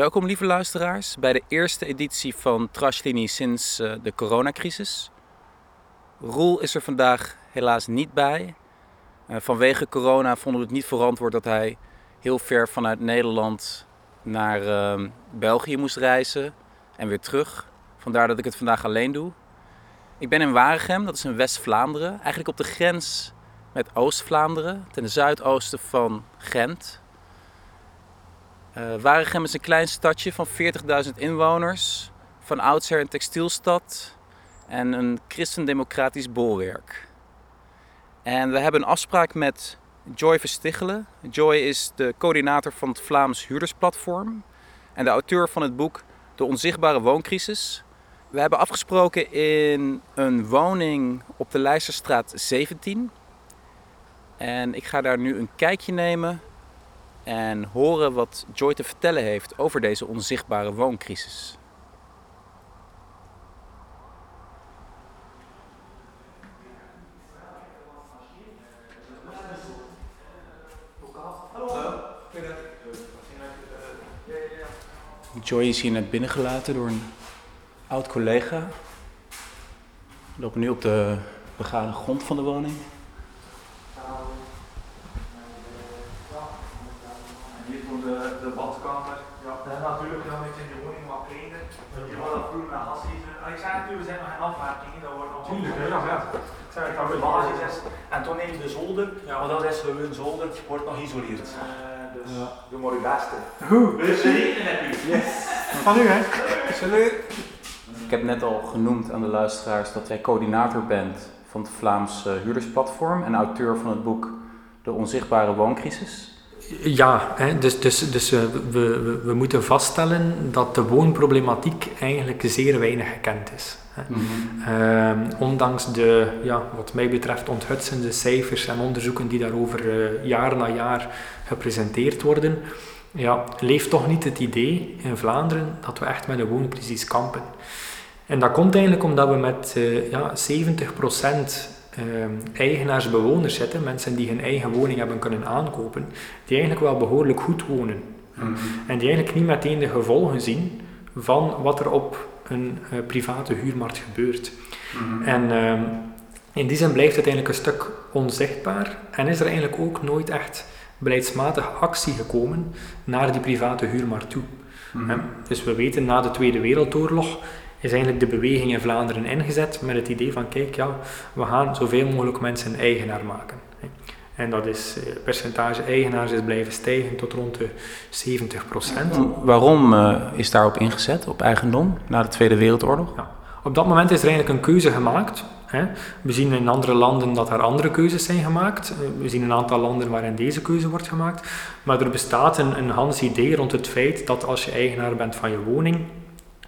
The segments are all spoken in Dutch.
Welkom lieve luisteraars bij de eerste editie van Trashlinie sinds uh, de coronacrisis. Roel is er vandaag helaas niet bij. Uh, vanwege corona vonden we het niet verantwoord dat hij heel ver vanuit Nederland naar uh, België moest reizen en weer terug. Vandaar dat ik het vandaag alleen doe. Ik ben in Waregem, dat is in West-Vlaanderen, eigenlijk op de grens met Oost-Vlaanderen, ten zuidoosten van Gent. Uh, Waregem is een klein stadje van 40.000 inwoners, van oudsher een textielstad en een christendemocratisch bolwerk. En we hebben een afspraak met Joy Verstichelen. Joy is de coördinator van het Vlaams Huurdersplatform en de auteur van het boek De Onzichtbare Wooncrisis. We hebben afgesproken in een woning op de Leijsterstraat 17. En ik ga daar nu een kijkje nemen en horen wat Joy te vertellen heeft over deze onzichtbare wooncrisis. Joy is hier net binnengelaten door een oud collega. We lopen nu op de begane grond van de woning. Hier komt de, de badkamer. Ja, dat is natuurlijk wel een in de woning wat kleiner. Je wordt dat vroeger naar gas Ik zei natuurlijk, we zijn nog geen afmaakingen, dat wordt nog Tuurlijk, ja, ja. Ik zei dat de basis is. En toen neem je de zolder, ja. maar dat is gewoon zolder, wordt nog geïsoleerd. Uh, dus ja. doe maar? Dus ze rekenen het nu. Yes. Van u, hè? Salut. Ik heb net al genoemd aan de luisteraars dat jij coördinator bent van het Vlaams uh, Huurdersplatform en auteur van het boek De Onzichtbare Wooncrisis. Ja, hè, dus, dus, dus we, we, we moeten vaststellen dat de woonproblematiek eigenlijk zeer weinig gekend is. Hè. Mm -hmm. uh, ondanks de, ja, wat mij betreft, onthutsende cijfers en onderzoeken die daarover uh, jaar na jaar gepresenteerd worden, ja, leeft toch niet het idee in Vlaanderen dat we echt met een wooncrisis kampen. En dat komt eigenlijk omdat we met uh, ja, 70% uh, eigenaars, bewoners zitten, mensen die hun eigen woning hebben kunnen aankopen, die eigenlijk wel behoorlijk goed wonen. -hmm. En die eigenlijk niet meteen de gevolgen zien van wat er op een uh, private huurmarkt gebeurt. -hmm. En uh, in die zin blijft het eigenlijk een stuk onzichtbaar en is er eigenlijk ook nooit echt beleidsmatige actie gekomen naar die private huurmarkt toe. -hmm. Dus we weten na de Tweede Wereldoorlog is eigenlijk de beweging in Vlaanderen ingezet met het idee van kijk, ja, we gaan zoveel mogelijk mensen eigenaar maken. En dat is, het percentage eigenaars is blijven stijgen tot rond de 70 procent. Waarom uh, is daarop ingezet, op eigendom, na de Tweede Wereldoorlog? Ja. Op dat moment is er eigenlijk een keuze gemaakt. Hè. We zien in andere landen dat er andere keuzes zijn gemaakt. We zien een aantal landen waarin deze keuze wordt gemaakt. Maar er bestaat een, een Hans idee rond het feit dat als je eigenaar bent van je woning,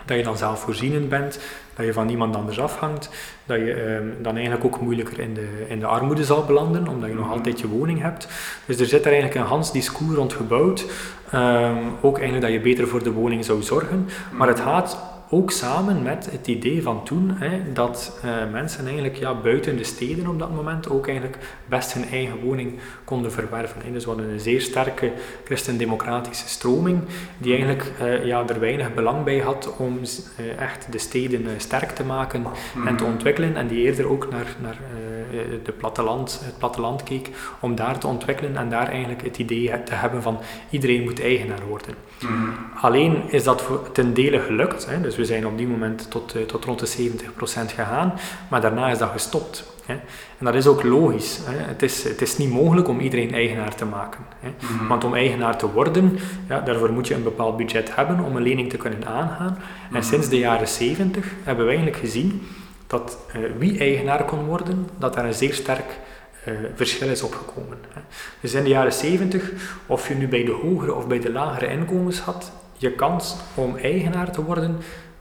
dat je dan zelfvoorzienend bent, dat je van niemand anders afhangt, dat je eh, dan eigenlijk ook moeilijker in de, in de armoede zal belanden, omdat je nog altijd je woning hebt. Dus er zit er eigenlijk een Hans discours rond gebouwd, um, ook eigenlijk dat je beter voor de woning zou zorgen, maar het gaat ook samen met het idee van toen hè, dat uh, mensen eigenlijk ja, buiten de steden op dat moment ook eigenlijk best hun eigen woning konden verwerven. Hè. Dus we hadden een zeer sterke christendemocratische stroming die eigenlijk uh, ja, er weinig belang bij had om uh, echt de steden sterk te maken mm-hmm. en te ontwikkelen en die eerder ook naar, naar de platteland, het platteland keek om daar te ontwikkelen en daar eigenlijk het idee te hebben van iedereen moet eigenaar worden. Mm-hmm. Alleen is dat voor, ten dele gelukt, hè. dus we zijn op die moment tot, uh, tot rond de 70% gegaan, maar daarna is dat gestopt. Hè. En dat is ook logisch. Hè. Het, is, het is niet mogelijk om iedereen eigenaar te maken. Hè. Mm-hmm. Want om eigenaar te worden, ja, daarvoor moet je een bepaald budget hebben om een lening te kunnen aangaan. En sinds de jaren 70 hebben we eigenlijk gezien dat uh, wie eigenaar kon worden, dat daar een zeer sterk uh, verschil is opgekomen. Hè. Dus in de jaren 70, of je nu bij de hogere of bij de lagere inkomens had, je kans om eigenaar te worden,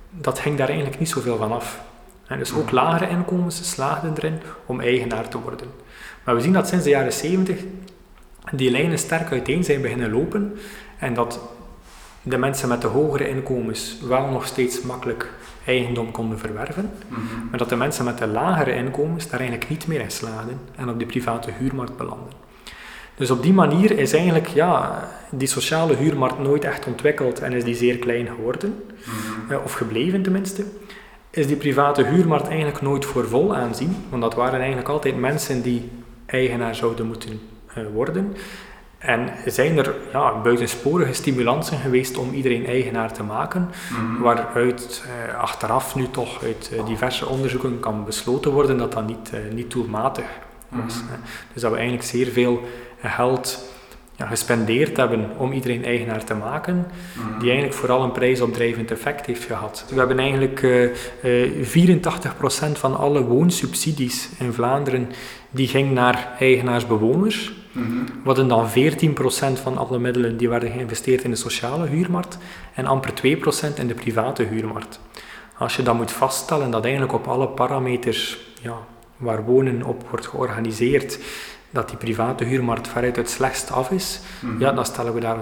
dat hing daar eigenlijk niet zoveel van af. En dus ook lagere inkomens slaagden erin om eigenaar te worden. Maar we zien dat sinds de jaren 70 die lijnen sterk uiteen zijn beginnen lopen en dat de mensen met de hogere inkomens wel nog steeds makkelijk eigendom konden verwerven, mm-hmm. maar dat de mensen met de lagere inkomens daar eigenlijk niet meer in slaagden en op de private huurmarkt belanden. Dus op die manier is eigenlijk ja, die sociale huurmarkt nooit echt ontwikkeld en is die zeer klein geworden, Mhm. eh, of gebleven tenminste. Is die private huurmarkt eigenlijk nooit voor vol aanzien, want dat waren eigenlijk altijd mensen die eigenaar zouden moeten eh, worden. En zijn er ja, buitensporige stimulansen geweest om iedereen eigenaar te maken, Mhm. waaruit eh, achteraf nu toch uit eh, diverse onderzoeken kan besloten worden dat dat niet, eh, niet doelmatig was. Mhm. Dus dat we eigenlijk zeer veel geld ja, gespendeerd hebben om iedereen eigenaar te maken, Mhm. die eigenlijk vooral een prijsopdrijvend effect heeft gehad. We hebben eigenlijk eh, eh, 84% van alle woonsubsidies in Vlaanderen die ging naar eigenaarsbewoners. We hadden dan 14% van alle middelen die werden geïnvesteerd in de sociale huurmarkt en amper 2% in de private huurmarkt. Als je dan moet vaststellen dat eigenlijk op alle parameters ja, waar wonen op wordt georganiseerd, dat die private huurmarkt veruit het slechtst af is, Mhm. ja, dan stellen we daar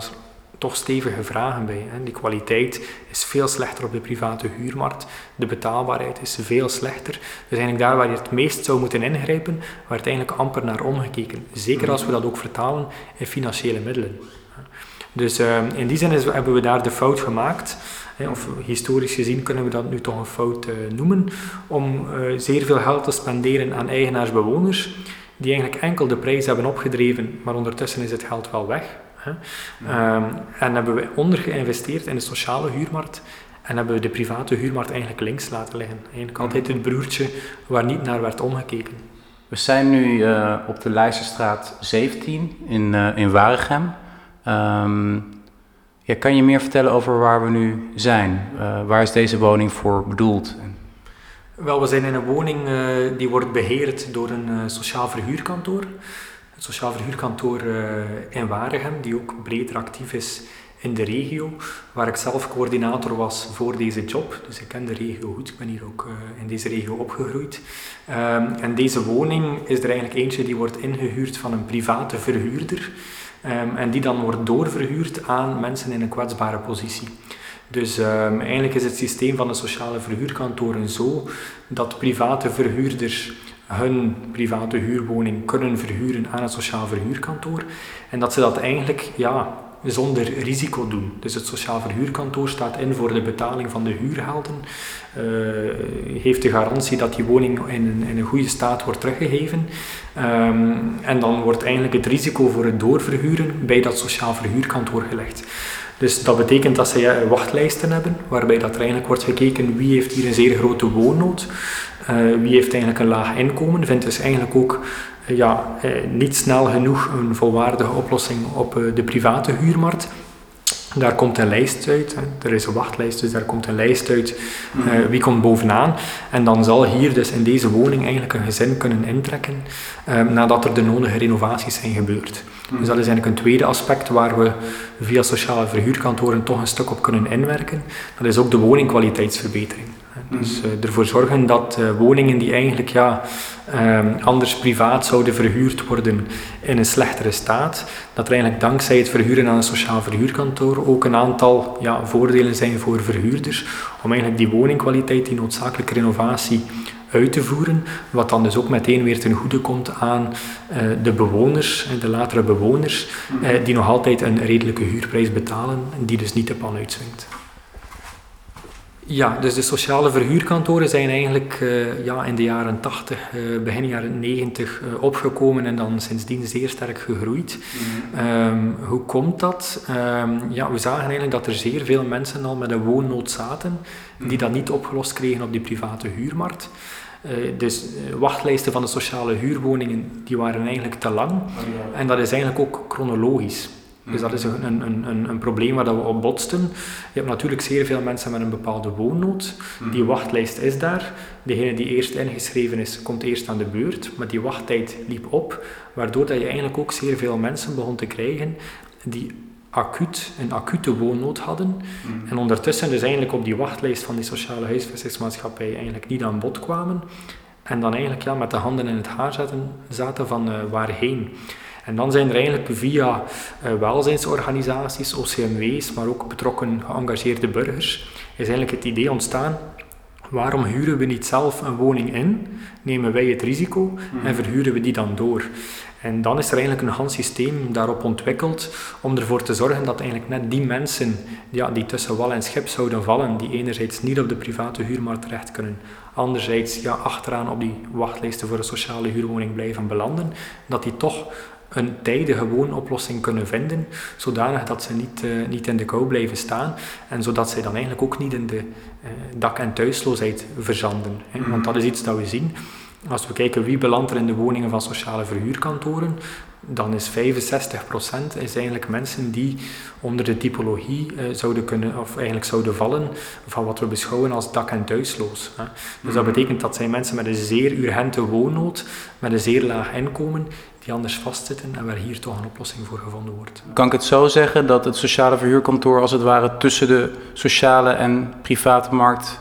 toch stevige vragen bij. Hè. Die kwaliteit is veel slechter op de private huurmarkt. De betaalbaarheid is veel slechter. Dus eigenlijk daar waar je het meest zou moeten ingrijpen, werd eigenlijk amper naar omgekeken. Zeker als we dat ook vertalen in financiële middelen. Dus eh, in die zin is, hebben we daar de fout gemaakt. hè, Of historisch gezien kunnen we dat nu toch een fout eh, noemen. Om eh, zeer veel geld te spenderen aan eigenaarsbewoners. Die eigenlijk enkel de prijs hebben opgedreven, maar ondertussen is het geld wel weg. Hè. Ehm, en hebben we ondergeïnvesteerd in de sociale huurmarkt en hebben we de private huurmarkt eigenlijk links laten liggen. Eigenlijk altijd het broertje waar niet naar werd omgekeken. We zijn nu eh, op de Leijsterstraat 17 in, eh in Waregem. Ehm, ja, kan je meer vertellen over waar we nu zijn? Eh, waar is deze woning voor bedoeld? Wel, we zijn in een woning die wordt beheerd door een sociaal verhuurkantoor. Het sociaal verhuurkantoor eh, in Waregem, die ook breder actief is in de regio, waar ik zelf coördinator was voor deze job. Dus ik ken de regio goed, ik ben hier ook eh, in deze regio opgegroeid. Ehm, en deze woning is er eigenlijk eentje die wordt ingehuurd van een private verhuurder. ehm, en die dan wordt doorverhuurd aan mensen in een kwetsbare positie. Dus ehm, eigenlijk is het systeem van de sociale verhuurkantoren zo dat private verhuurders hun private huurwoning kunnen verhuren aan het sociaal verhuurkantoor en dat ze dat eigenlijk ja, zonder risico doen. Dus het sociaal verhuurkantoor staat in voor de betaling van de huurgelden, eh, heeft de garantie dat die woning in in een goede staat wordt teruggegeven Ehm, en dan wordt eigenlijk het risico voor het doorverhuren bij dat sociaal verhuurkantoor gelegd. Dus dat betekent dat zij eh, wachtlijsten hebben, waarbij dat er eigenlijk wordt gekeken wie heeft hier een zeer grote woonnood, uh, wie heeft eigenlijk een laag inkomen, vindt dus eigenlijk ook uh, ja, uh, niet snel genoeg een volwaardige oplossing op de private huurmarkt. Daar komt een lijst uit, hè. er is een wachtlijst, dus daar komt een lijst uit uh, wie komt bovenaan. En dan zal hier dus in deze woning eigenlijk een gezin kunnen intrekken uh, nadat er de nodige renovaties zijn gebeurd. Dus dat is eigenlijk een tweede aspect waar we via sociale verhuurkantoren toch een stuk op kunnen inwerken. Dat is ook de woningkwaliteitsverbetering. Dus uh, ervoor zorgen dat uh, woningen die eigenlijk ja, uh, anders privaat zouden verhuurd worden in een slechtere staat, dat er eigenlijk dankzij het verhuren aan een sociaal verhuurkantoor ook een aantal ja, voordelen zijn voor verhuurders om eigenlijk die woningkwaliteit, die noodzakelijke renovatie uit te voeren, wat dan dus ook meteen weer ten goede komt aan uh, de bewoners, de latere bewoners, uh, die nog altijd een redelijke huurprijs betalen en die dus niet de pan uitswingt. Ja, dus de sociale verhuurkantoren zijn eigenlijk uh, ja, in de jaren 80, uh, begin jaren 90 uh, opgekomen en dan sindsdien zeer sterk gegroeid. Mm. Um, hoe komt dat? Um, ja, we zagen eigenlijk dat er zeer veel mensen al met een woonnood zaten, die dat niet opgelost kregen op die private huurmarkt. Uh, dus wachtlijsten van de sociale huurwoningen die waren eigenlijk te lang. En dat is eigenlijk ook chronologisch. Dus dat is een, een, een, een probleem waar we op botsten. Je hebt natuurlijk zeer veel mensen met een bepaalde woonnood. Die wachtlijst is daar. Degene die eerst ingeschreven is, komt eerst aan de beurt. Maar die wachttijd liep op, waardoor dat je eigenlijk ook zeer veel mensen begon te krijgen die acuut, een acute woonnood hadden. Mm. En ondertussen dus eigenlijk op die wachtlijst van die sociale huisvestingsmaatschappij eigenlijk niet aan bod kwamen. En dan eigenlijk ja, met de handen in het haar zaten, zaten van uh, waarheen. En dan zijn er eigenlijk via uh, welzijnsorganisaties, OCMW's, maar ook betrokken geëngageerde burgers, is eigenlijk het idee ontstaan, waarom huren we niet zelf een woning in, nemen wij het risico en verhuren we die dan door. En dan is er eigenlijk een hans systeem daarop ontwikkeld om ervoor te zorgen dat eigenlijk net die mensen ja, die tussen wal en schip zouden vallen, die enerzijds niet op de private huurmarkt terecht kunnen, anderzijds ja, achteraan op die wachtlijsten voor een sociale huurwoning blijven belanden, dat die toch een tijdige woonoplossing kunnen vinden, zodanig dat ze niet, uh, niet in de kou blijven staan en zodat zij dan eigenlijk ook niet in de uh, dak- en thuisloosheid verzanden. Hè. Want dat is iets dat we zien. Als we kijken wie belandt er in de woningen van sociale verhuurkantoren, dan is 65% is eigenlijk mensen die onder de typologie uh, zouden kunnen, of eigenlijk zouden vallen van wat we beschouwen als dak- en thuisloos. Hè. Dus dat betekent dat zijn mensen met een zeer urgente woonnood, met een zeer laag inkomen, die anders vastzitten en waar hier toch een oplossing voor gevonden wordt. Kan ik het zo zeggen dat het sociale verhuurkantoor als het ware tussen de sociale en private markt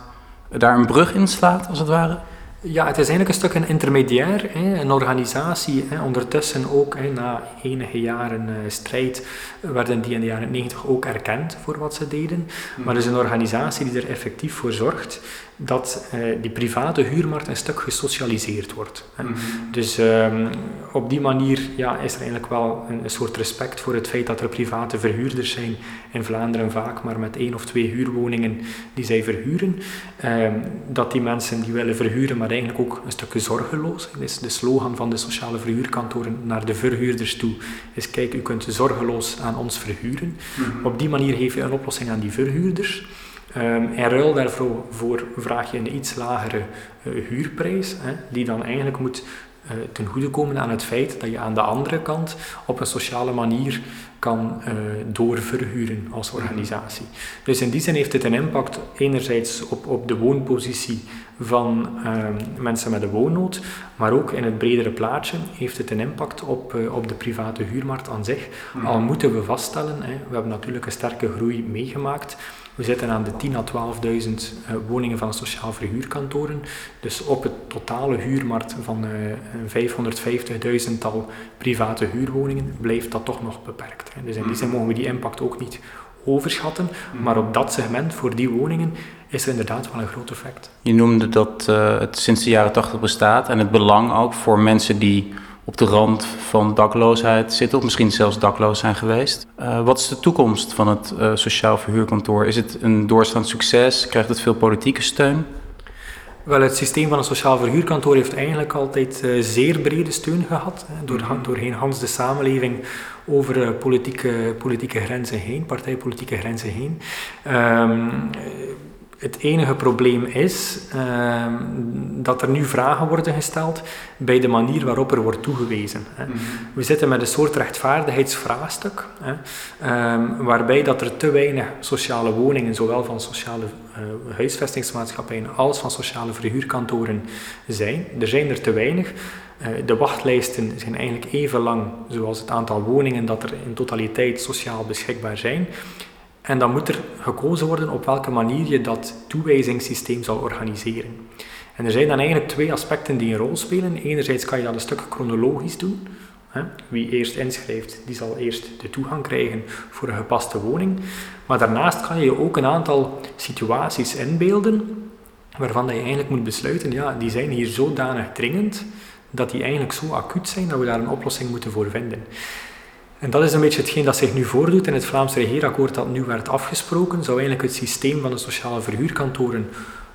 daar een brug in slaat, als het ware? Ja, het is eigenlijk een stuk een intermediair, een organisatie. Ondertussen ook na enige jaren uh, strijd werden die in de jaren 90 ook erkend voor wat ze deden. Maar het is een organisatie die er effectief voor zorgt dat uh, die private huurmarkt een stuk gesocialiseerd wordt. Hè. Mm. Dus um, op die manier ja, is er eigenlijk wel een, een, soort respect voor het feit dat er private verhuurders zijn in Vlaanderen vaak maar met één of twee huurwoningen die zij verhuren. Um, dat die mensen die willen verhuren, maar eigenlijk ook een stukje zorgeloos. Dus de slogan van de sociale verhuurkantoren naar de verhuurders toe is: kijk, u kunt zorgeloos aan ons verhuren. Mm-hmm. Op die manier geef je een oplossing aan die verhuurders. Um, in ruil daarvoor voor vraag je een iets lagere uh, huurprijs, hè, die dan eigenlijk moet uh, ten goede komen aan het feit dat je aan de andere kant op een sociale manier kan uh, doorverhuren als organisatie. Dus in die zin heeft het een impact enerzijds op, op de woonpositie van uh, mensen met een woonnood, maar ook in het bredere plaatje heeft het een impact op, op de private huurmarkt aan zich. Mm. Al moeten we vaststellen, hè, we hebben natuurlijk een sterke groei meegemaakt, we zitten aan de 10.000 à 12.000 uh, woningen van sociaal verhuurkantoren. Dus op het totale huurmarkt van uh, 550.000 tal private huurwoningen blijft dat toch nog beperkt. Hè. Dus in die zin mogen we die impact ook niet overschatten. Maar op dat segment, voor die woningen, is er inderdaad wel een groot effect. Je noemde dat uh, het sinds de jaren 80 bestaat en het belang ook voor mensen die op de rand van dakloosheid zitten, of misschien zelfs dakloos zijn geweest. Uh, wat is de toekomst van het uh, sociaal verhuurkantoor? Is het een doorstaand succes? Krijgt het veel politieke steun? Wel, het systeem van een sociaal verhuurkantoor heeft eigenlijk altijd uh, zeer brede steun gehad. Hè, door, doorheen Hans de samenleving over politieke, politieke grenzen heen, partijpolitieke grenzen heen. Um, het enige probleem is uh, dat er nu vragen worden gesteld bij de manier waarop er wordt toegewezen. Hè. Mm -hmm. We zitten met een soort rechtvaardigheidsvraagstuk, hè, um, waarbij dat er te weinig sociale woningen, zowel van sociale uh, huisvestingsmaatschappijen als van sociale verhuurkantoren zijn. Er zijn er te weinig. Uh, de wachtlijsten zijn eigenlijk even lang zoals het aantal woningen dat er in totaliteit sociaal beschikbaar zijn. En dan moet er gekozen worden op welke manier je dat toewijzingssysteem zal organiseren. En er zijn dan eigenlijk twee aspecten die een rol spelen. Enerzijds kan je dat een stuk chronologisch doen. Wie eerst inschrijft, die zal eerst de toegang krijgen voor een gepaste woning. Maar daarnaast kan je ook een aantal situaties inbeelden waarvan je eigenlijk moet besluiten, ja, die zijn hier zodanig dringend dat die eigenlijk zo acuut zijn dat we daar een oplossing moeten voor vinden. En dat is een beetje hetgeen dat zich nu voordoet in het Vlaamse regeerakkoord dat nu werd afgesproken. Zou eigenlijk het systeem van de sociale verhuurkantoren,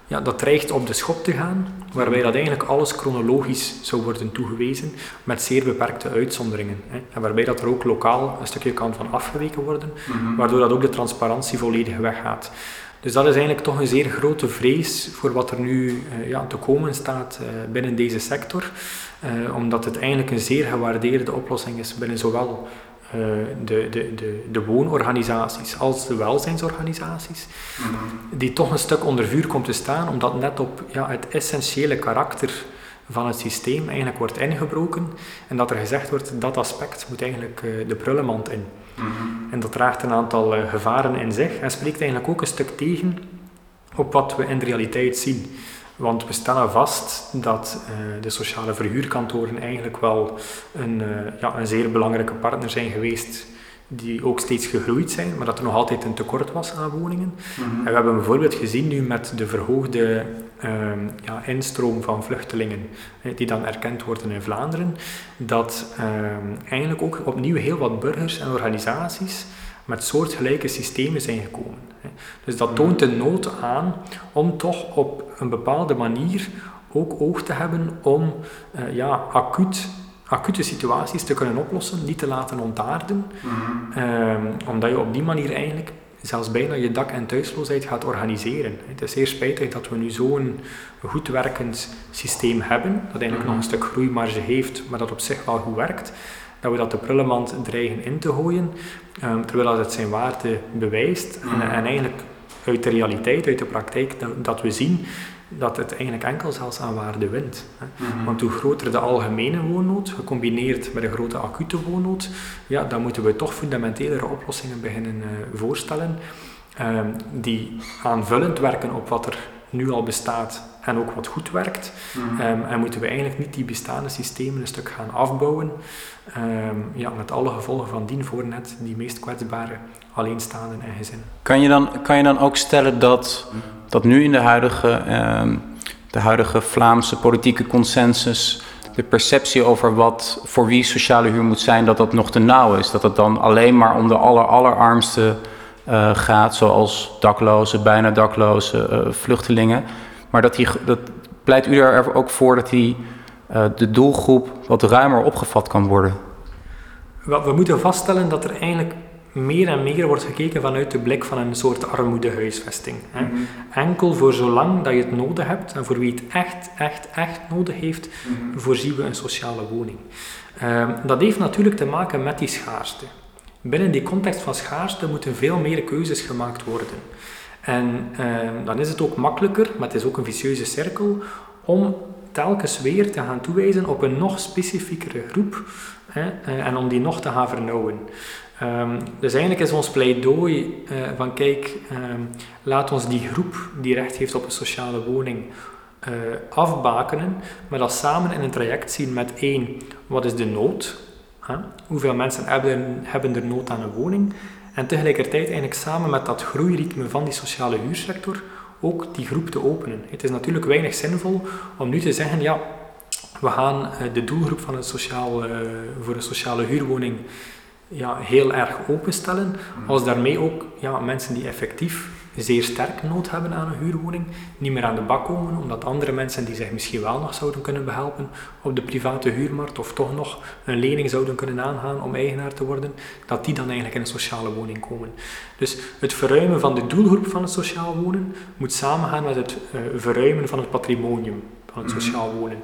ja, dat dreigt op de schop te gaan, waarbij dat eigenlijk alles chronologisch zou worden toegewezen, met zeer beperkte uitzonderingen. Hè. En waarbij dat er ook lokaal een stukje kan van afgeweken worden, mm-hmm. waardoor dat ook de transparantie volledig weggaat. Dus dat is eigenlijk toch een zeer grote vrees voor wat er nu uh, ja, te komen staat uh, binnen deze sector. Uh, omdat het eigenlijk een zeer gewaardeerde oplossing is binnen zowel de, de, de, de woonorganisaties als de welzijnsorganisaties, mm-hmm. die toch een stuk onder vuur komt te staan, omdat net op ja, het essentiële karakter van het systeem eigenlijk wordt ingebroken en dat er gezegd wordt dat aspect moet eigenlijk uh, de prullenmand in. Mm-hmm. En dat draagt een aantal uh, gevaren in zich en spreekt eigenlijk ook een stuk tegen op wat we in de realiteit zien. Want we stellen vast dat uh, de sociale verhuurkantoren eigenlijk wel een, uh, ja, een zeer belangrijke partner zijn geweest die ook steeds gegroeid zijn, maar dat er nog altijd een tekort was aan woningen. En we hebben bijvoorbeeld gezien nu met de verhoogde ehm, ja, instroom van vluchtelingen, die dan erkend worden in Vlaanderen, dat ehm, eigenlijk ook opnieuw heel wat burgers en organisaties met soortgelijke systemen zijn gekomen. Dus dat toont de nood aan om toch op een bepaalde manier ook oog te hebben om uh, ja, acuut acute situaties te kunnen oplossen, niet te laten ontaarden. Mhm. Ehm, omdat je op die manier eigenlijk zelfs bijna je dak- en thuisloosheid gaat organiseren. Het is zeer spijtig dat we nu zo'n goed werkend systeem hebben, dat eigenlijk nog een mhm. stuk groeimarge heeft, maar dat op zich wel goed werkt. Dat we dat de prullenmand dreigen in te gooien, um, terwijl het zijn waarde bewijst. en, mhm. en, eigenlijk uit de realiteit, uit de praktijk, dat, dat we zien dat het eigenlijk enkel zelfs aan waarde wint. Mhm. Want hoe groter de algemene woonnood, gecombineerd met een grote acute woonnood, ja, dan moeten we toch fundamentelere oplossingen beginnen uh, voorstellen, ehm, die aanvullend werken op wat er nu al bestaat en ook wat goed werkt. Mhm. Ehm, en moeten we eigenlijk niet die bestaande systemen een stuk gaan afbouwen, ehm, ja, met alle gevolgen van dien voor net die meest kwetsbare alleenstaanden en gezinnen. Kan je dan, kan je dan ook stellen dat dat nu in de huidige, ehm, de huidige Vlaamse politieke consensus de perceptie over wat voor wie sociale huur moet zijn, dat dat nog te nauw is. Dat het dan alleen maar om de aller, allerarmste uh, gaat, zoals daklozen, bijna daklozen, uh, vluchtelingen. Maar dat, die, dat pleit u er ook voor dat die, uh, de doelgroep wat ruimer opgevat kan worden? We moeten vaststellen dat er eigenlijk meer en meer wordt gekeken vanuit de blik van een soort armoedehuisvesting. Hè. Mhm. Enkel voor zolang dat je het nodig hebt en voor wie het echt, echt, echt nodig heeft, mm voorzien we een sociale woning. Ehm, dat heeft natuurlijk te maken met die schaarste. Binnen die context van schaarste moeten veel meer keuzes gemaakt worden. En ehm, dan is het ook makkelijker, maar het is ook een vicieuze cirkel, om telkens weer te gaan toewijzen op een nog specifiekere groep hè, eh, en om die nog te gaan vernauwen. Um, dus eigenlijk is ons pleidooi uh, van kijk, um, laat ons die groep die recht heeft op een sociale woning uh, afbakenen, maar dat samen in een traject zien met één, wat is de nood? Hoeveel mensen hebben, hebben er nood aan een woning? En tegelijkertijd eigenlijk samen met dat groeiritme van die sociale huursector ook die groep te openen. Het is natuurlijk weinig zinvol om nu te zeggen, ja, we gaan uh, de doelgroep van een sociaal, voor een sociale huurwoning ja, heel erg openstellen, mm. als daarmee ook ja, mensen die effectief zeer sterk nood hebben aan een huurwoning, niet meer aan de bak komen, omdat andere mensen die zich misschien wel nog zouden kunnen behelpen op de private huurmarkt of toch nog een lening zouden kunnen aangaan om eigenaar te worden, dat die dan eigenlijk in een sociale woning komen. Dus het verruimen van de doelgroep van het sociaal wonen moet samengaan met het uh, verruimen van het patrimonium van het sociaal wonen.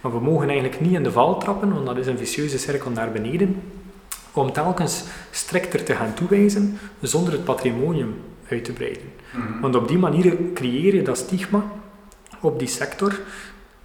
Maar we mogen eigenlijk niet in de val trappen, want dat is een vicieuze cirkel naar beneden om telkens strikter te gaan toewijzen zonder het patrimonium uit te breiden. Mhm. Want op die manier creëer je dat stigma op die sector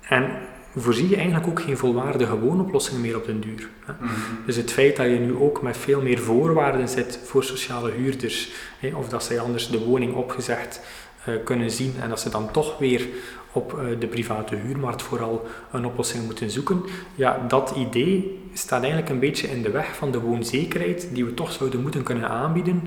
en voorzie je eigenlijk ook geen volwaardige woonoplossingen meer op den duur. Mhm. Dus het feit dat je nu ook met veel meer voorwaarden zit voor sociale huurders, of dat zij anders de woning opgezegd uh, kunnen zien en dat ze dan toch weer op uh, de private huurmarkt vooral een oplossing moeten zoeken. Ja, dat idee staat eigenlijk een beetje in de weg van de woonzekerheid die we toch zouden moeten kunnen aanbieden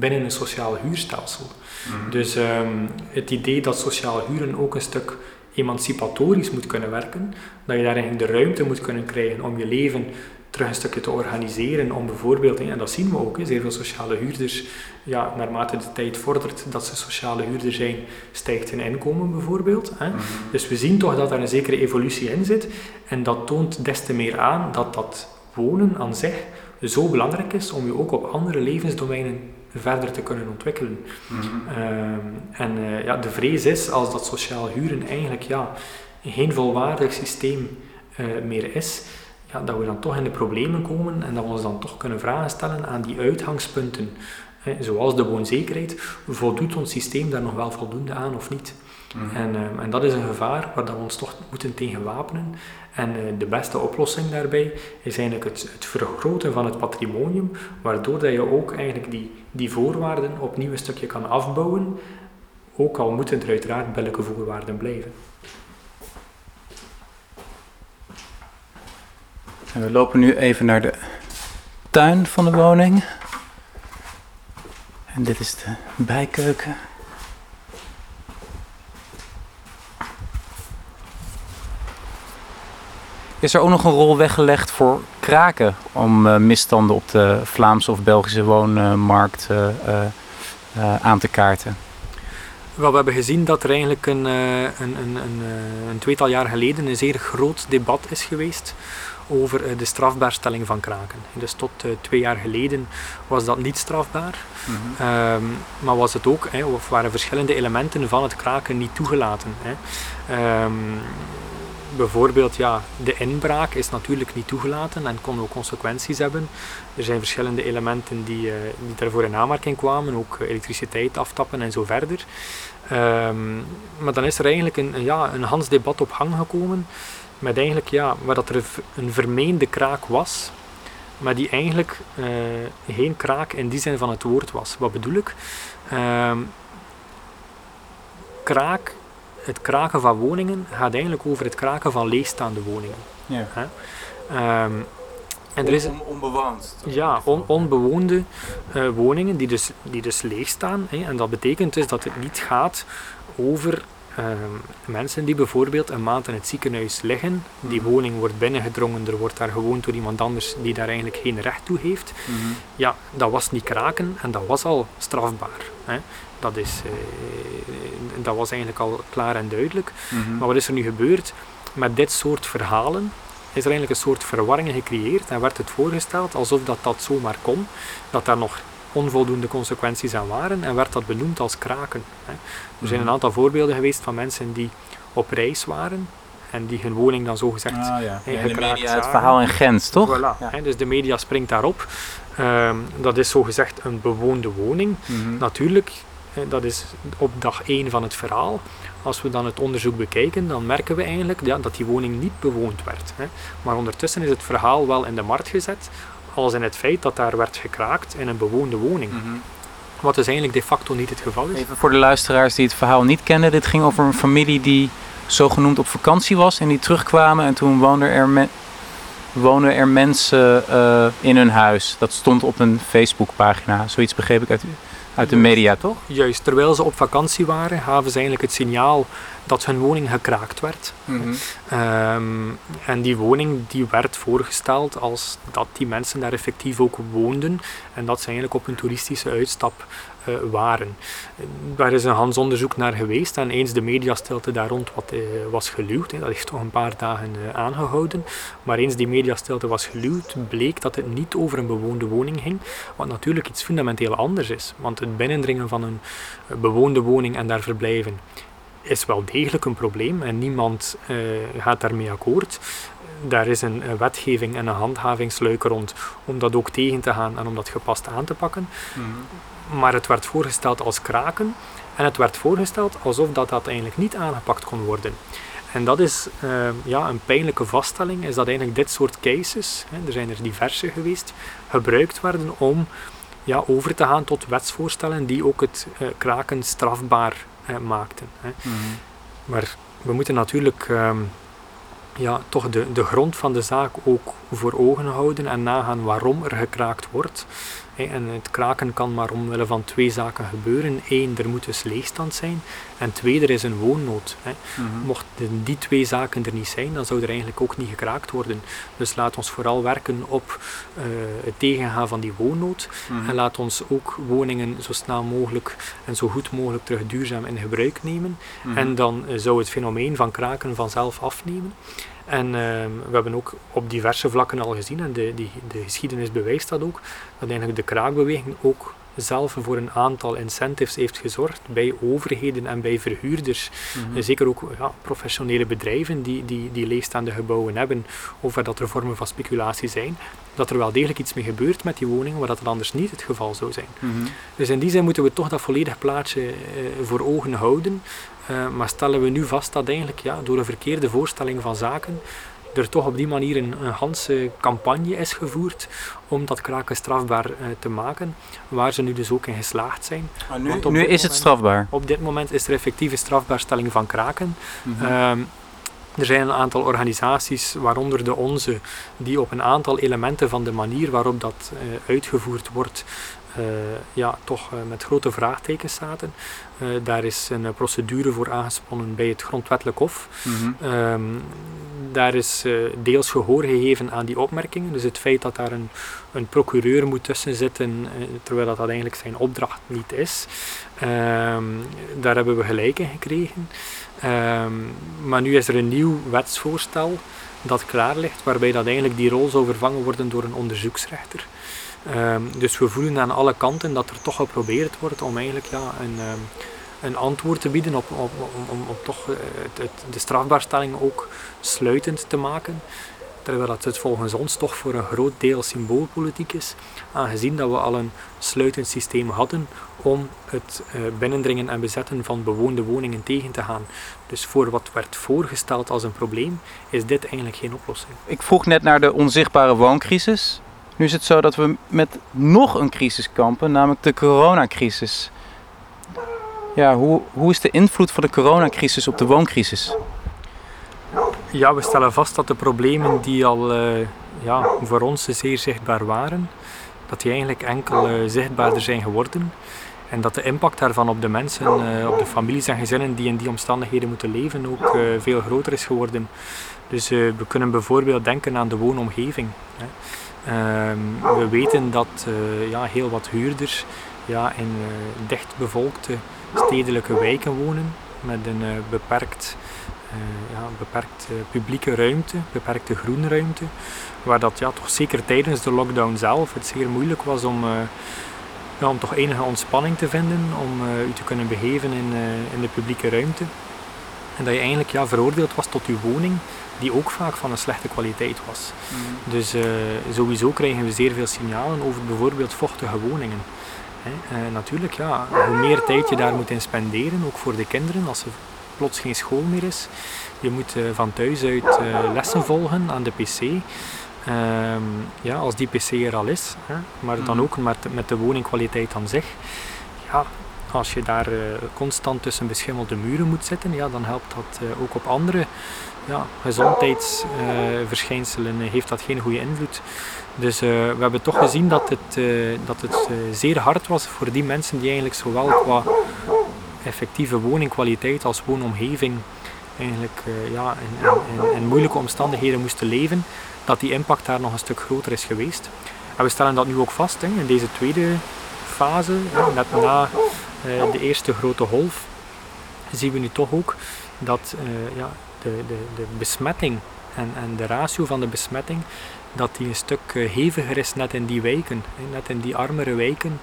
binnen een sociaal huurstelsel. Mhm. Dus um, het idee dat sociaal huren ook een stuk emancipatorisch moet kunnen werken, dat je daarin de ruimte moet kunnen krijgen om je leven terug een stukje te organiseren om bijvoorbeeld, en dat zien we ook, zeer veel sociale huurders, ja, naarmate de tijd vordert dat ze sociale huurder zijn, stijgt hun inkomen bijvoorbeeld. Hè. Mhm. Dus we zien toch dat daar een zekere evolutie in zit en dat toont des te meer aan dat dat wonen aan zich zo belangrijk is om je ook op andere levensdomeinen verder te kunnen ontwikkelen. Mhm. Ehm, en uh, ja, de vrees is, als dat sociaal huren eigenlijk ja, geen volwaardig systeem uh, meer is, ja, dat we dan toch in de problemen komen en dat we ons dan toch kunnen vragen stellen aan die uitgangspunten. zoals de woonzekerheid, voldoet ons systeem daar nog wel voldoende aan of niet? Mhm. En, ehm, en, dat is een gevaar waar dat we ons toch moeten tegen wapenen. En uh, de beste oplossing daarbij is eigenlijk het, het, vergroten van het patrimonium, waardoor dat je ook eigenlijk die, die voorwaarden opnieuw een stukje kan afbouwen, ook al moeten er uiteraard welke voorwaarden blijven. En we lopen nu even naar de tuin van de woning. En dit is de bijkeuken. Is er ook nog een rol weggelegd voor kraken om uh, misstanden op de Vlaamse of Belgische woonmarkt uh, uh, aan te kaarten? Wel, we hebben gezien dat er eigenlijk een, een, een, een, een tweetal jaar geleden een zeer groot debat is geweest over de strafbaarstelling van kraken. Dus tot twee jaar geleden was dat niet strafbaar, mm -hmm. um, maar was het ook, hè, of waren verschillende elementen van het kraken niet toegelaten. Hè. Um, bijvoorbeeld, ja, de inbraak is natuurlijk niet toegelaten en kon ook consequenties hebben. Er zijn verschillende elementen die, uh, die daarvoor in aanmerking kwamen, ook elektriciteit aftappen en zo verder. Um, maar dan is er eigenlijk een, ja, een Hans debat op gang gekomen, met eigenlijk, ja, waar dat er een vermeende kraak was, maar die eigenlijk uh, geen kraak in die zin van het woord was. Wat bedoel ik? Um, kraak het kraken van woningen gaat eigenlijk over het kraken van leegstaande woningen. Ja. Um, en er is, On, onbewoond. Ja, on, onbewoonde uh, woningen die dus, die dus leeg staan. Hè. En dat betekent dus dat het niet gaat over mensen die bijvoorbeeld een maand in het ziekenhuis liggen. Die Mhm. woning wordt binnengedrongen, er wordt daar gewoond door iemand anders die daar eigenlijk geen recht toe heeft. Mhm. Ja, dat was niet kraken en dat was al strafbaar. Hè. Dat, is, uh, dat was eigenlijk al klaar en duidelijk. Mhm. Maar wat is er nu gebeurd? Met dit soort verhalen is er eigenlijk een soort verwarring gecreëerd en werd het voorgesteld alsof dat, dat zomaar kon, dat daar nog onvoldoende consequenties aan waren en werd dat benoemd als kraken. Hè. Er zijn een Mhm. aantal voorbeelden geweest van mensen die op reis waren en die hun woning dan zogezegd Ah, ja. Gekraakt media het verhaal in Gent, toch? Voilà, Ja. hè, dus de media springt daarop. Ehm, dat is zogezegd een bewoonde woning. Mhm. Natuurlijk, dat is op dag 1 van het verhaal. Als we dan het onderzoek bekijken, dan merken we eigenlijk ja, dat die woning niet bewoond werd. Hè. Maar ondertussen is het verhaal wel in de markt gezet, als in het feit dat daar werd gekraakt in een bewoonde woning. Mhm. Wat dus eigenlijk de facto niet het geval is. Even voor de luisteraars die het verhaal niet kennen. Dit ging over een familie die zogenoemd op vakantie was en die terugkwamen. En toen woonden er, me- wonen er mensen eh, in hun huis. Dat stond op een Facebookpagina. Zoiets begreep ik uit, uit de media, toch? Juist, terwijl ze op vakantie waren, gaven ze eigenlijk het signaal dat hun woning gekraakt werd. Ehm, en die woning die werd voorgesteld als dat die mensen daar effectief ook woonden en dat ze eigenlijk op een toeristische uitstap eh, waren. Daar is een Hans onderzoek naar geweest en eens de mediastilte daar rond wat, eh, was geluwd, dat heeft toch een paar dagen eh, aangehouden, maar eens die mediastilte was geluwd, bleek dat het niet over een bewoonde woning ging, wat natuurlijk iets fundamenteel anders is. Want het binnendringen van een bewoonde woning en daar verblijven is wel degelijk een probleem en niemand gaat daarmee akkoord. Daar is een, wetgeving en een handhavingsluik rond om dat ook tegen te gaan en om dat gepast aan te pakken. Maar het werd voorgesteld als kraken en het werd voorgesteld alsof dat, dat eigenlijk niet aangepakt kon worden. En dat is eh, ja, een pijnlijke vaststelling, is dat eigenlijk dit soort cases, hè, er zijn er diverse geweest, gebruikt werden om ja, over te gaan tot wetsvoorstellen die ook het eh, kraken strafbaar eh, maakten. Hè. Maar we moeten natuurlijk ehm, ja, toch de, de grond van de zaak ook voor ogen houden en nagaan waarom er gekraakt wordt. En het kraken kan maar omwille van twee zaken gebeuren. Eén, er moet dus leegstand zijn. En twee, er is een woonnood. Hè. Mochten die twee zaken er niet zijn, dan zou er eigenlijk ook niet gekraakt worden. Dus laat ons vooral werken op eh, het tegengaan van die woonnood. En laat ons ook woningen zo snel mogelijk en zo goed mogelijk terug duurzaam in gebruik nemen. En dan eh, zou het fenomeen van kraken vanzelf afnemen. En ehm, we hebben ook op diverse vlakken al gezien, en de, die, de geschiedenis bewijst dat ook, dat eigenlijk de kraakbeweging ook zelf voor een aantal incentives heeft gezorgd bij overheden en bij verhuurders. En zeker ook ja, professionele bedrijven die, die, die leegstaande gebouwen hebben, of waar dat er vormen van speculatie zijn, dat er wel degelijk iets mee gebeurt met die woningen, waar dat anders niet het geval zou zijn. Dus in die zin moeten we toch dat volledig plaatje eh, voor ogen houden. Eh, maar stellen we nu vast dat eigenlijk ja, door een verkeerde voorstelling van zaken er toch op die manier een, een ganse campagne is gevoerd om dat kraken strafbaar eh, te maken, waar ze nu dus ook in geslaagd zijn. nu nu is het strafbaar. Op dit moment is er effectieve strafbaarstelling van kraken. Mhm. Ehm, er zijn een aantal organisaties, waaronder de onze, die op een aantal elementen van de manier waarop dat eh, uitgevoerd wordt, ja, toch met grote vraagtekens zaten. daar is een procedure voor aangespannen bij het Grondwettelijk Hof. Mhm. Ehm, daar is deels gehoor gegeven aan die opmerkingen. Dus het feit dat daar een, een procureur moet tussen zitten, terwijl dat, dat eigenlijk zijn opdracht niet is. Ehm, daar hebben we gelijk in gekregen. Ehm, maar nu is er een nieuw wetsvoorstel dat klaar ligt, waarbij dat eigenlijk die rol zou vervangen worden door een onderzoeksrechter. Ehm, dus we voelen aan alle kanten dat er toch geprobeerd wordt om eigenlijk ja, een, een antwoord te bieden op, op, om, toch eh, het, de strafbaarstelling ook sluitend te maken. Terwijl het volgens ons toch voor een groot deel symboolpolitiek is, aangezien dat we al een sluitend systeem hadden om het eh, binnendringen en bezetten van bewoonde woningen tegen te gaan. Dus voor wat werd voorgesteld als een probleem, is dit eigenlijk geen oplossing. Ik vroeg net naar de onzichtbare wooncrisis. Nu is het zo dat we met nog een crisis kampen, namelijk de coronacrisis. Ja, hoe, hoe is de invloed van de coronacrisis op de wooncrisis? Ja, we stellen vast dat de problemen die al uh, ja, voor ons zeer zichtbaar waren, dat die eigenlijk enkel uh, zichtbaarder zijn geworden. En dat de impact daarvan op de mensen, uh, op de families en gezinnen die in die omstandigheden moeten leven, ook veel groter is geworden. Dus we kunnen bijvoorbeeld denken aan de woonomgeving. Hè. Ehm, we weten dat ja, heel wat huurders ja, in dicht bevolkte stedelijke wijken wonen met een beperkt uh, ja, beperkte publieke ruimte, beperkte groenruimte, waar dat ja, toch zeker tijdens de lockdown zelf het zeer moeilijk was om, uh, ja, om toch enige ontspanning te vinden, om uh, u te kunnen begeven in, in de publieke ruimte. En dat je eigenlijk ja, veroordeeld was tot uw woning, die ook vaak van een slechte kwaliteit was. Mm. Dus sowieso krijgen we zeer veel signalen over bijvoorbeeld vochtige woningen. Hè. natuurlijk, ja, hoe meer tijd je daar moet in spenderen, ook voor de kinderen, als ze plots geen school meer is. Je moet uh, van thuis uit lessen volgen aan de pc. Ehm, ja, als die pc er al is, hè, maar dan mhm. ook met, met de woningkwaliteit aan zich. Ja, als je daar constant tussen beschimmelde muren moet zitten, ja, dan helpt dat ook op andere ja, gezondheidsverschijnselen heeft dat geen goede invloed. Dus we hebben toch gezien dat het, dat het zeer hard was voor die mensen die eigenlijk zowel qua effectieve woningkwaliteit als woonomgeving eigenlijk ja, in, moeilijke omstandigheden moesten leven, dat die impact daar nog een stuk groter is geweest. En we stellen dat nu ook vast hè, in deze tweede fase, net na de eerste grote golf, zien we nu toch ook dat ja, de, de, de besmetting en, en de ratio van de besmetting dat die een stuk heviger is net in die wijken, net in die armere wijken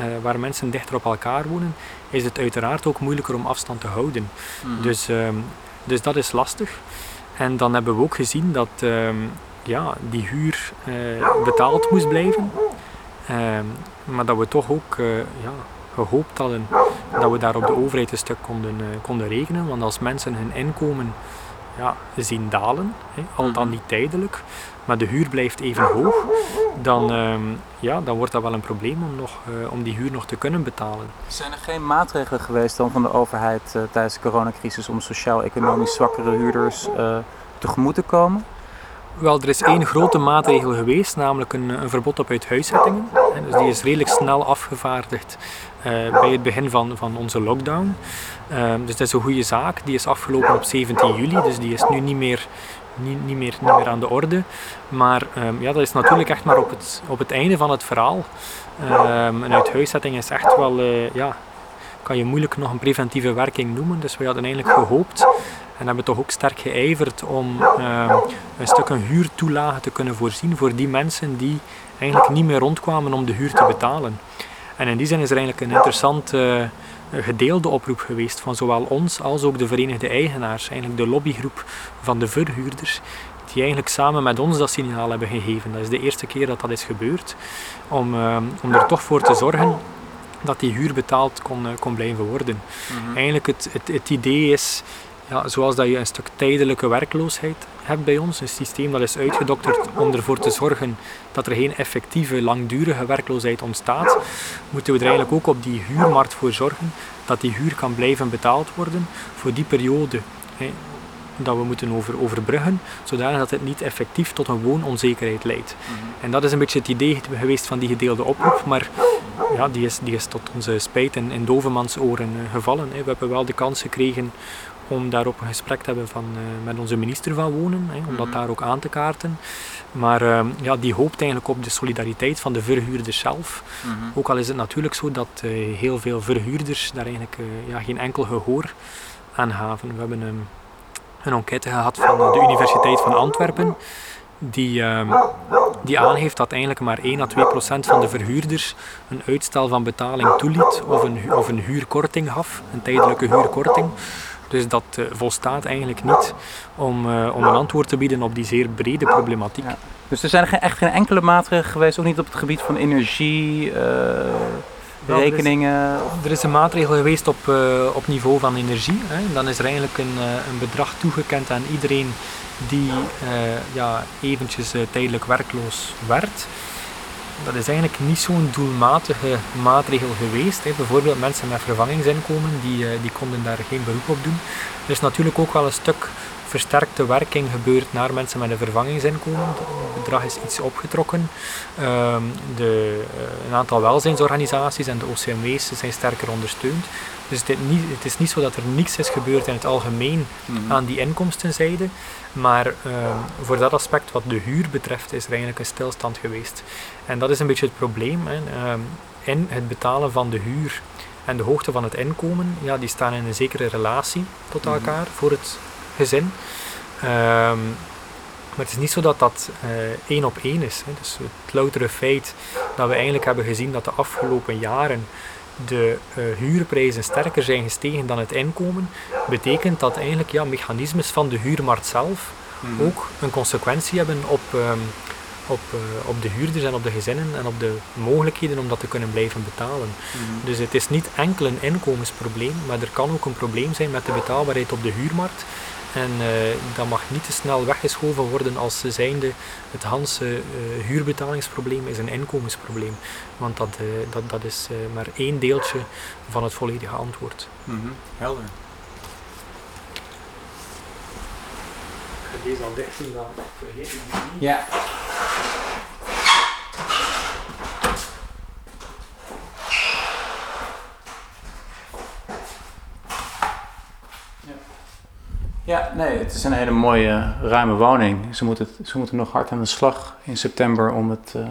uh, waar mensen dichter op elkaar wonen, is het uiteraard ook moeilijker om afstand te houden. Mhm. dus, um, dus dat is lastig. En dan hebben we ook gezien dat um, ja, die huur uh, betaald moest blijven. Um, maar dat we toch ook uh, ja, gehoopt hadden dat we daar op de overheid een stuk konden, konden rekenen. Want als mensen hun inkomen ja, zien dalen, hè, al dan mhm. niet tijdelijk, maar de huur blijft even hoog, dan, ehm, ja, dan wordt dat wel een probleem om, nog, uh, om die huur nog te kunnen betalen. Zijn er geen maatregelen geweest dan van de overheid uh, tijdens de coronacrisis om sociaal-economisch zwakkere huurders tegemoet te komen? Wel, er is één grote maatregel geweest, namelijk een, een verbod op uithuiszettingen. Dus die is redelijk snel afgevaardigd bij het begin van, van onze lockdown. Ehm, dus dat is een goede zaak. Die is afgelopen op 17 juli, dus die is nu niet meer niet, meer, niet meer aan de orde. Maar um, ja, dat is natuurlijk echt maar op het, op het einde van het verhaal. Um, een uithuiszetting is echt wel, uh, ja, kan je moeilijk nog een preventieve werking noemen. Dus we hadden eigenlijk gehoopt en hebben toch ook sterk geijverd om um, een stuk een huurtoelage te kunnen voorzien voor die mensen die eigenlijk niet meer rondkwamen om de huur te betalen. En in die zin is er eigenlijk een interessant uh, gedeelde oproep geweest van zowel ons als ook de verenigde eigenaars, eigenlijk de lobbygroep van de verhuurders, die eigenlijk samen met ons dat signaal hebben gegeven. Dat is de eerste keer dat dat is gebeurd, om, uh, om er toch voor te zorgen dat die huur betaald kon, uh, kon blijven worden. Mhm. Eigenlijk het, het, het idee is ja, zoals dat je een stuk tijdelijke werkloosheid hebt bij ons, een systeem dat is uitgedokterd om ervoor te zorgen dat er geen effectieve, langdurige werkloosheid ontstaat, moeten we er eigenlijk ook op die huurmarkt voor zorgen dat die huur kan blijven betaald worden voor die periode. Hè, dat we moeten over, overbruggen, zodanig dat het niet effectief tot een woononzekerheid leidt. Mhm. En dat is een beetje het idee geweest van die gedeelde oproep, maar ja, die, is, die is tot onze spijt in, in Dovemans oren gevallen. Hè. We hebben wel de kans gekregen om daarop een gesprek te hebben van, met onze minister van Wonen, hè, om dat Mhm. daar ook aan te kaarten. Maar ehm, ja, die hoopt eigenlijk op de solidariteit van de verhuurders zelf. Mhm. Ook al is het natuurlijk zo dat eh, heel veel verhuurders daar eigenlijk eh, ja, geen enkel gehoor aan gaven. We hebben een, een enquête gehad van de Universiteit van Antwerpen, die, ehm, die aangeeft dat eigenlijk maar 1 à 2 procent van de verhuurders een uitstel van betaling toeliet of een, of een huurkorting gaf, een tijdelijke huurkorting. Dus dat eh, volstaat eigenlijk niet om, eh, om een antwoord te bieden op die zeer brede problematiek. Ja. Dus er zijn geen, echt geen enkele maatregelen geweest, ook niet op het gebied van energie, Wel, er is-. Er een maatregel geweest op, op niveau van energie. Hè. Dan is er eigenlijk een, een bedrag toegekend aan iedereen die ja, eventjes tijdelijk werkloos werd. Dat is eigenlijk niet zo'n doelmatige maatregel geweest. Hè. Bijvoorbeeld mensen met vervangingsinkomen, die, eh, die konden daar geen beroep op doen. Er is natuurlijk ook wel een stuk versterkte werking gebeurd naar mensen met een vervangingsinkomen. Het bedrag is iets opgetrokken. Ehm, de, eh, een aantal welzijnsorganisaties en de OCMW's zijn sterker ondersteund. Dus het, is niet, het is niet zo dat er niets is gebeurd in het algemeen Mhm. aan die inkomstenzijde. Maar ehm, voor dat aspect wat de huur betreft is er eigenlijk een stilstand geweest. En dat is een beetje het probleem. Hè. Ehm, in het betalen van de huur en de hoogte van het inkomen, ja, die staan in een zekere relatie tot Mhm. elkaar voor het gezin. Ehm, maar het is niet zo dat dat eh, één op één is. Hè. Dus het loutere feit dat we eigenlijk hebben gezien dat de afgelopen jaren de eh, huurprijzen sterker zijn gestegen dan het inkomen, betekent dat eigenlijk ja, mechanismes van de huurmarkt zelf Mhm. ook een consequentie hebben op, ehm, op, eh, op de huurders en op de gezinnen en op de mogelijkheden om dat te kunnen blijven betalen. Mhm. Dus het is niet enkel een inkomensprobleem, maar er kan ook een probleem zijn met de betaalbaarheid op de huurmarkt. En eh, dat mag niet te snel weggeschoven worden als zijnde het Hanse eh, huurbetalingsprobleem is een inkomensprobleem. Want dat, dat, dat is maar één deeltje van het volledige antwoord. Mhm. Helder. Deze al dicht zien, dan vergeet ik niet. Ja. Ja, nee, het is een hele mooie, ruime woning. Ze moeten, ze moeten nog hard aan de slag in september om het eh,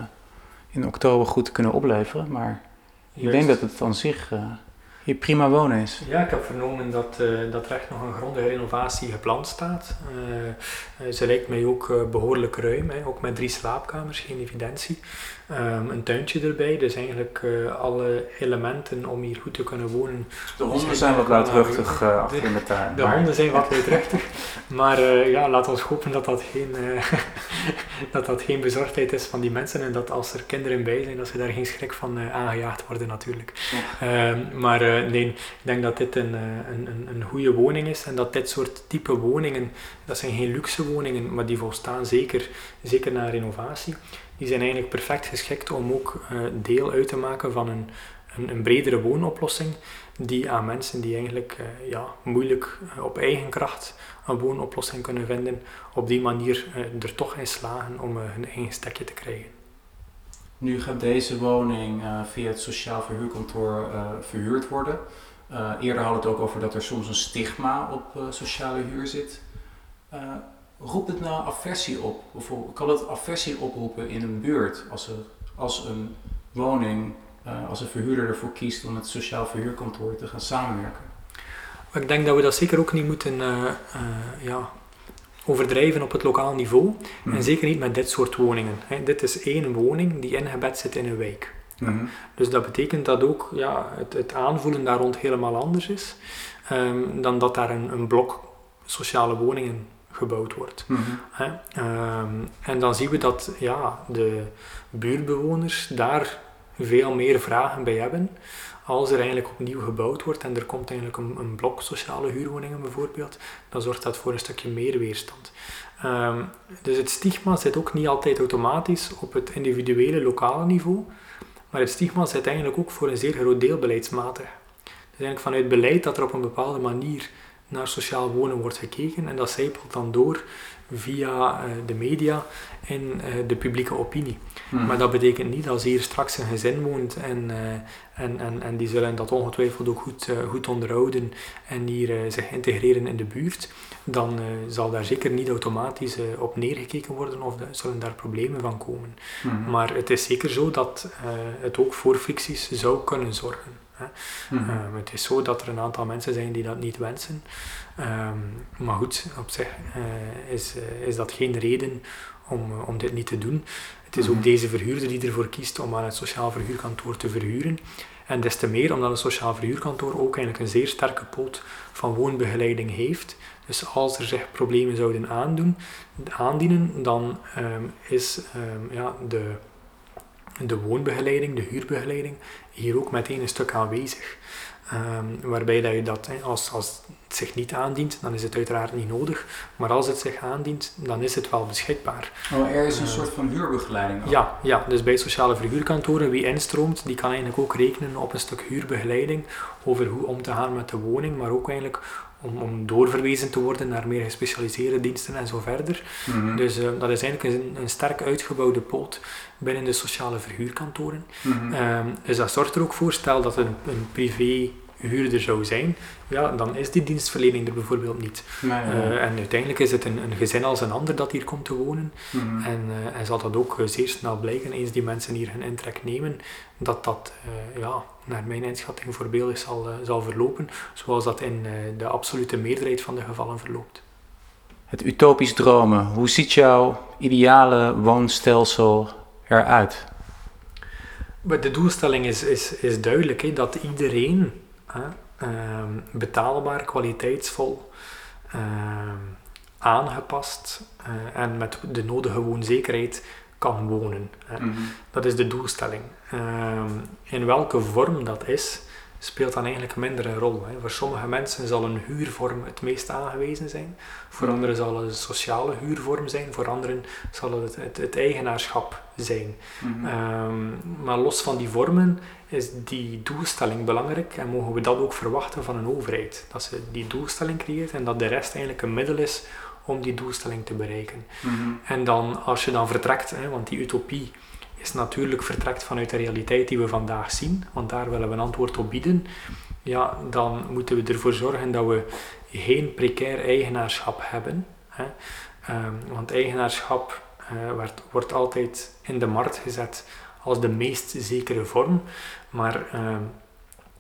in oktober goed te kunnen opleveren. Maar ik denk dat het aan zich eh, hier prima wonen is. Ja, ik heb vernomen dat, eh, dat er echt nog een grondige renovatie gepland staat. Eh, eh, ze lijkt mij ook eh, behoorlijk ruim, hè, ook met drie slaapkamers, geen evidentie. Ehm, een tuintje erbij, dus eigenlijk eh, alle elementen om hier goed te kunnen wonen. De honden zijn wat luidruchtig uh, achter in de tuin. De maar... honden zijn wat luidruchtig, maar uh, ja, laat ons hopen dat dat, geen, uh, dat dat geen bezorgdheid is van die mensen en dat als er kinderen bij zijn, dat ze daar geen schrik van uh, aangejaagd worden natuurlijk. Ja. Uh, maar nee, ik denk dat dit een, een, een, een goede woning is en dat dit soort type woningen, dat zijn geen luxe woningen, maar die volstaan zeker, zeker naar renovatie. Die zijn eigenlijk perfect geschikt om ook deel uit te maken van een, een, een, bredere woonoplossing die aan mensen die eigenlijk uh, ja, moeilijk uh, op eigen kracht een woonoplossing kunnen vinden, op die manier er toch in slagen om hun eigen stekje te krijgen. Nu gaat deze woning via het sociaal verhuurkantoor verhuurd worden. eerder hadden we het ook over dat er soms een stigma op sociale huur zit roept het nou aversie op? Bijvoorbeeld, kan het aversie oproepen in een buurt als, er, als een woning, uh, als een verhuurder ervoor kiest om het sociaal verhuurkantoor te gaan samenwerken? Ik denk dat we dat zeker ook niet moeten uh, uh, ja, overdrijven op het lokaal niveau. Mm. En zeker niet met dit soort woningen. Hè. Dit is één woning die ingebed zit in een wijk. Mm. Dus dat betekent dat ook ja, het, het aanvoelen daar rond helemaal anders is um, dan dat daar een, een blok sociale woningen gebouwd wordt. Mhm. Um, en dan zien we dat ja, de buurtbewoners daar veel meer vragen bij hebben als er eigenlijk opnieuw gebouwd wordt en er komt eigenlijk een, blok sociale huurwoningen bijvoorbeeld, dan zorgt dat voor een stukje meer weerstand. Um, dus het stigma zit ook niet altijd automatisch op het individuele lokale niveau, maar het stigma zit eigenlijk ook voor een zeer groot deel beleidsmatig. Dus eigenlijk vanuit beleid dat er op een bepaalde manier naar sociaal wonen wordt gekeken en dat zijpelt dan door via uh, de media en uh, de publieke opinie. Mhm. Maar dat betekent niet als hier straks een gezin woont en, uh, en, en, en die zullen dat ongetwijfeld ook goed, goed onderhouden en hier zich integreren in de buurt, dan zal daar zeker niet automatisch op neergekeken worden of zullen daar problemen van komen. Mhm. Maar het is zeker zo dat het ook voor fricties zou kunnen zorgen. Hè. Mhm. Um, het is zo dat er een aantal mensen zijn die dat niet wensen. Um, maar goed, op zich is, is dat geen reden om, om dit niet te doen. Het is ook Mhm. deze verhuurder die ervoor kiest om aan het sociaal verhuurkantoor te verhuren. En des te meer omdat het sociaal verhuurkantoor ook eigenlijk een zeer sterke poot van woonbegeleiding heeft. Dus als er zich problemen zouden aandoen, aandienen, dan um, is ja, de, de woonbegeleiding, de huurbegeleiding, hier ook meteen een stuk aanwezig. Um, waarbij dat je dat, als, als het zich niet aandient, dan is het uiteraard niet nodig. Maar als het zich aandient, dan is het wel beschikbaar. Oh, er is een Uh, soort van huurbegeleiding. ook. Ja, ja, dus bij sociale verhuurkantoren, wie instroomt, die kan eigenlijk ook rekenen op een stuk huurbegeleiding over hoe om te gaan met de woning, maar ook eigenlijk om, om doorverwezen te worden naar meer gespecialiseerde diensten en zo verder. Mhm. Dus uh, dat is eigenlijk een, een sterk uitgebouwde poot binnen de sociale verhuurkantoren. Mhm. Um, dus dat zorgt er ook voor, stel dat een, een privé huurder zou zijn, ja, dan is die dienstverlening er bijvoorbeeld niet. Nee, nee, nee. Uh, en uiteindelijk is het een, een gezin als een ander dat hier komt te wonen. Mhm. En, uh, en zal dat ook zeer snel blijken, eens die mensen hier hun intrek nemen, dat dat, uh, ja, naar mijn inschatting, voorbeeldig zal, uh, zal verlopen, zoals dat in uh, de absolute meerderheid van de gevallen verloopt. Het utopisch dromen. Hoe ziet jouw ideale woonstelsel eruit? De doelstelling is, is, is duidelijk, hè, dat iedereen hè, um, betaalbaar, kwaliteitsvol, um, aangepast uh, en met de nodige woonzekerheid kan wonen. Hè. Mhm. Dat is de doelstelling. Um, in welke vorm dat is, speelt dan eigenlijk minder een rol. Hè. Voor sommige mensen zal een huurvorm het meest aangewezen zijn. Voor anderen zal het een sociale huurvorm zijn. Voor anderen zal het het, het eigenaarschap zijn. Mhm. Um, maar los van die vormen is die doelstelling belangrijk en mogen we dat ook verwachten van een overheid. Dat ze die doelstelling creëert en dat de rest eigenlijk een middel is om die doelstelling te bereiken. Mhm. En dan, als je dan vertrekt, hè, want die utopie is natuurlijk vertrekt vanuit de realiteit die we vandaag zien, want daar willen we een antwoord op bieden, ja, dan moeten we ervoor zorgen dat we geen precair eigenaarschap hebben. Hè. Um, want eigenaarschap uh, wordt, wordt altijd in de markt gezet als de meest zekere vorm, maar uh,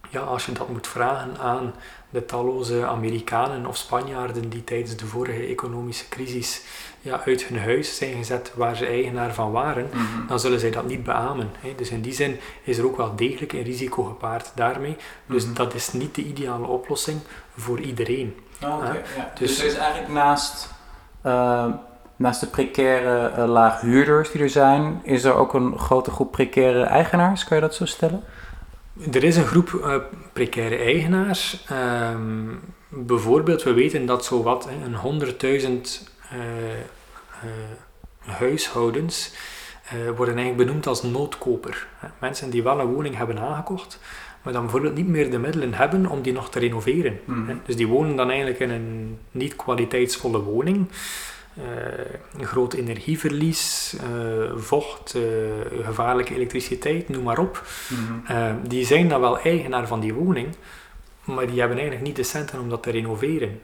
ja, als je dat moet vragen aan de talloze Amerikanen of Spanjaarden die tijdens de vorige economische crisis ja, uit hun huis zijn gezet waar ze eigenaar van waren, Mhm. dan zullen zij dat niet beamen. Hè. Dus in die zin is er ook wel degelijk een risico gepaard daarmee. Dus Mhm. dat is niet de ideale oplossing voor iedereen. Oh, Hè? ja. Dus- Dus, er is eigenlijk naast, uh, naast de precaire uh, laag huurders die er zijn, is er ook een grote groep precaire eigenaars, kan je dat zo stellen? Er is een groep uh, precaire eigenaars. Um, bijvoorbeeld, we weten dat zowat een 100.000 uh, huishoudens uh, worden eigenlijk benoemd als noodkoper. Mensen die wel een woning hebben aangekocht, maar dan bijvoorbeeld niet meer de middelen hebben om die nog te renoveren. Hè. Dus die wonen dan eigenlijk in een niet kwaliteitsvolle woning. Uh, een groot energieverlies, uh, vocht, uh, gevaarlijke elektriciteit, noem maar op. Mhm. die zijn dan wel eigenaar van die woning, maar die hebben eigenlijk niet de centen om dat te renoveren.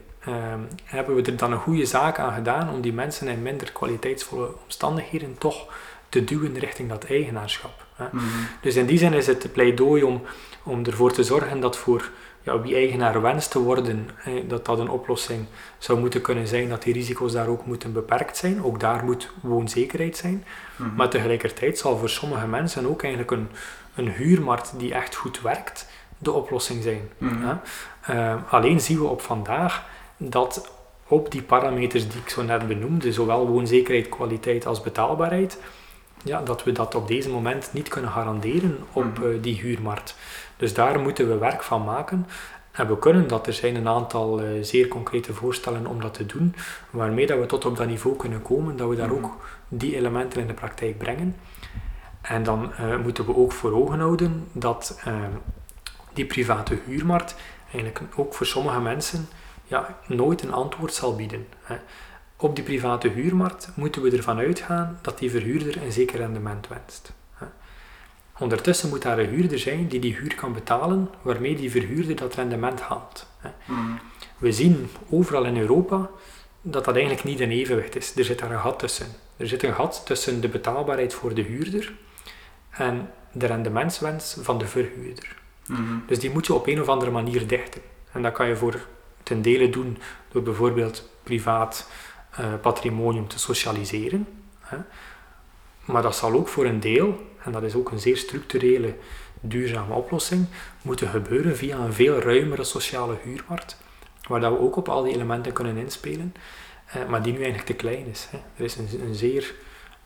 hebben we er dan een goede zaak aan gedaan om die mensen in minder kwaliteitsvolle omstandigheden toch te duwen richting dat eigenaarschap. Hè. Mhm. Dus in die zin is het pleidooi om, om ervoor te zorgen dat voor ja, wie eigenaar wenst te worden, hè, dat dat een oplossing zou moeten kunnen zijn, dat die risico's daar ook moeten beperkt zijn. Ook daar moet woonzekerheid zijn. Mhm. Maar tegelijkertijd zal voor sommige mensen ook eigenlijk een, een huurmarkt die echt goed werkt, de oplossing zijn. Mhm. Hè. Uh, alleen zien we op vandaag dat op die parameters die ik zo net benoemde, zowel woonzekerheid, kwaliteit als betaalbaarheid, ja, dat we dat op deze moment niet kunnen garanderen op Mhm. uh, die huurmarkt. Dus daar moeten we werk van maken. En we kunnen dat. Er zijn een aantal uh, zeer concrete voorstellen om dat te doen, waarmee dat we tot op dat niveau kunnen komen, dat we daar Mhm. ook die elementen in de praktijk brengen. En dan uh, moeten we ook voor ogen houden dat uh, die private huurmarkt eigenlijk ook voor sommige mensen ja, nooit een antwoord zal bieden. Hè. Op die private huurmarkt moeten we ervan uitgaan dat die verhuurder een zeker rendement wenst. Ondertussen moet daar een huurder zijn die die huur kan betalen, waarmee die verhuurder dat rendement haalt. Hè. Mhm. We zien overal in Europa dat dat eigenlijk niet in evenwicht is. Er zit daar een gat tussen. Er zit een gat tussen de betaalbaarheid voor de huurder en de rendementswens van de verhuurder. Mhm. Dus die moet je op een of andere manier dichten. En dat kan je voor ten dele doen door bijvoorbeeld privaat patrimonium te socialiseren. Hè. Maar dat zal ook voor een deel, en dat is ook een zeer structurele, duurzame oplossing, moeten gebeuren via een veel ruimere sociale huurmarkt, waar dat we ook op al die elementen kunnen inspelen, eh, maar die nu eigenlijk te klein is. Hè. Er is een, een zeer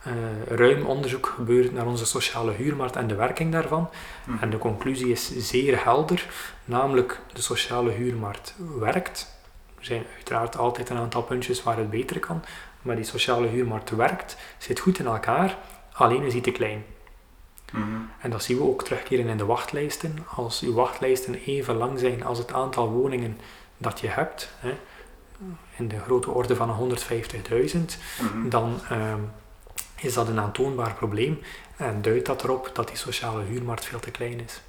eh, ruim onderzoek gebeurd naar onze sociale huurmarkt en de werking daarvan. Mhm. En de conclusie is zeer helder, namelijk de sociale huurmarkt werkt. Er zijn uiteraard altijd een aantal puntjes waar het beter kan, maar die sociale huurmarkt werkt, zit goed in elkaar, alleen is die te klein. Mhm. En dat zien we ook terugkeren in de wachtlijsten. Als uw wachtlijsten even lang zijn als het aantal woningen dat je hebt, hè, in de grote orde van 150.000, Mhm. dan ehm, is dat een aantoonbaar probleem en duidt dat erop dat die sociale huurmarkt veel te klein is.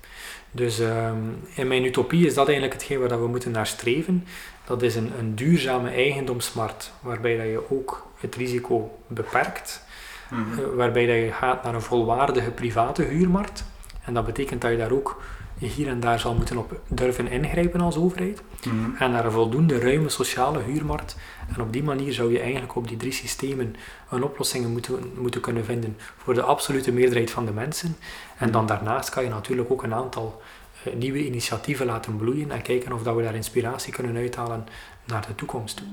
Dus ehm, in mijn utopie is dat eigenlijk hetgeen waar dat we moeten naar streven. Dat is een, een duurzame eigendomsmarkt waarbij dat je ook het risico beperkt, Mhm. eh, waarbij dat je gaat naar een volwaardige private huurmarkt. En dat betekent dat je daar ook hier en daar zal moeten op durven ingrijpen als overheid Mhm. en naar een voldoende ruime sociale huurmarkt. En op die manier zou je eigenlijk op die drie systemen een oplossing moeten, moeten kunnen vinden voor de absolute meerderheid van de mensen. En dan daarnaast kan je natuurlijk ook een aantal eh, nieuwe initiatieven laten bloeien en kijken of dat we daar inspiratie kunnen uithalen naar de toekomst toe.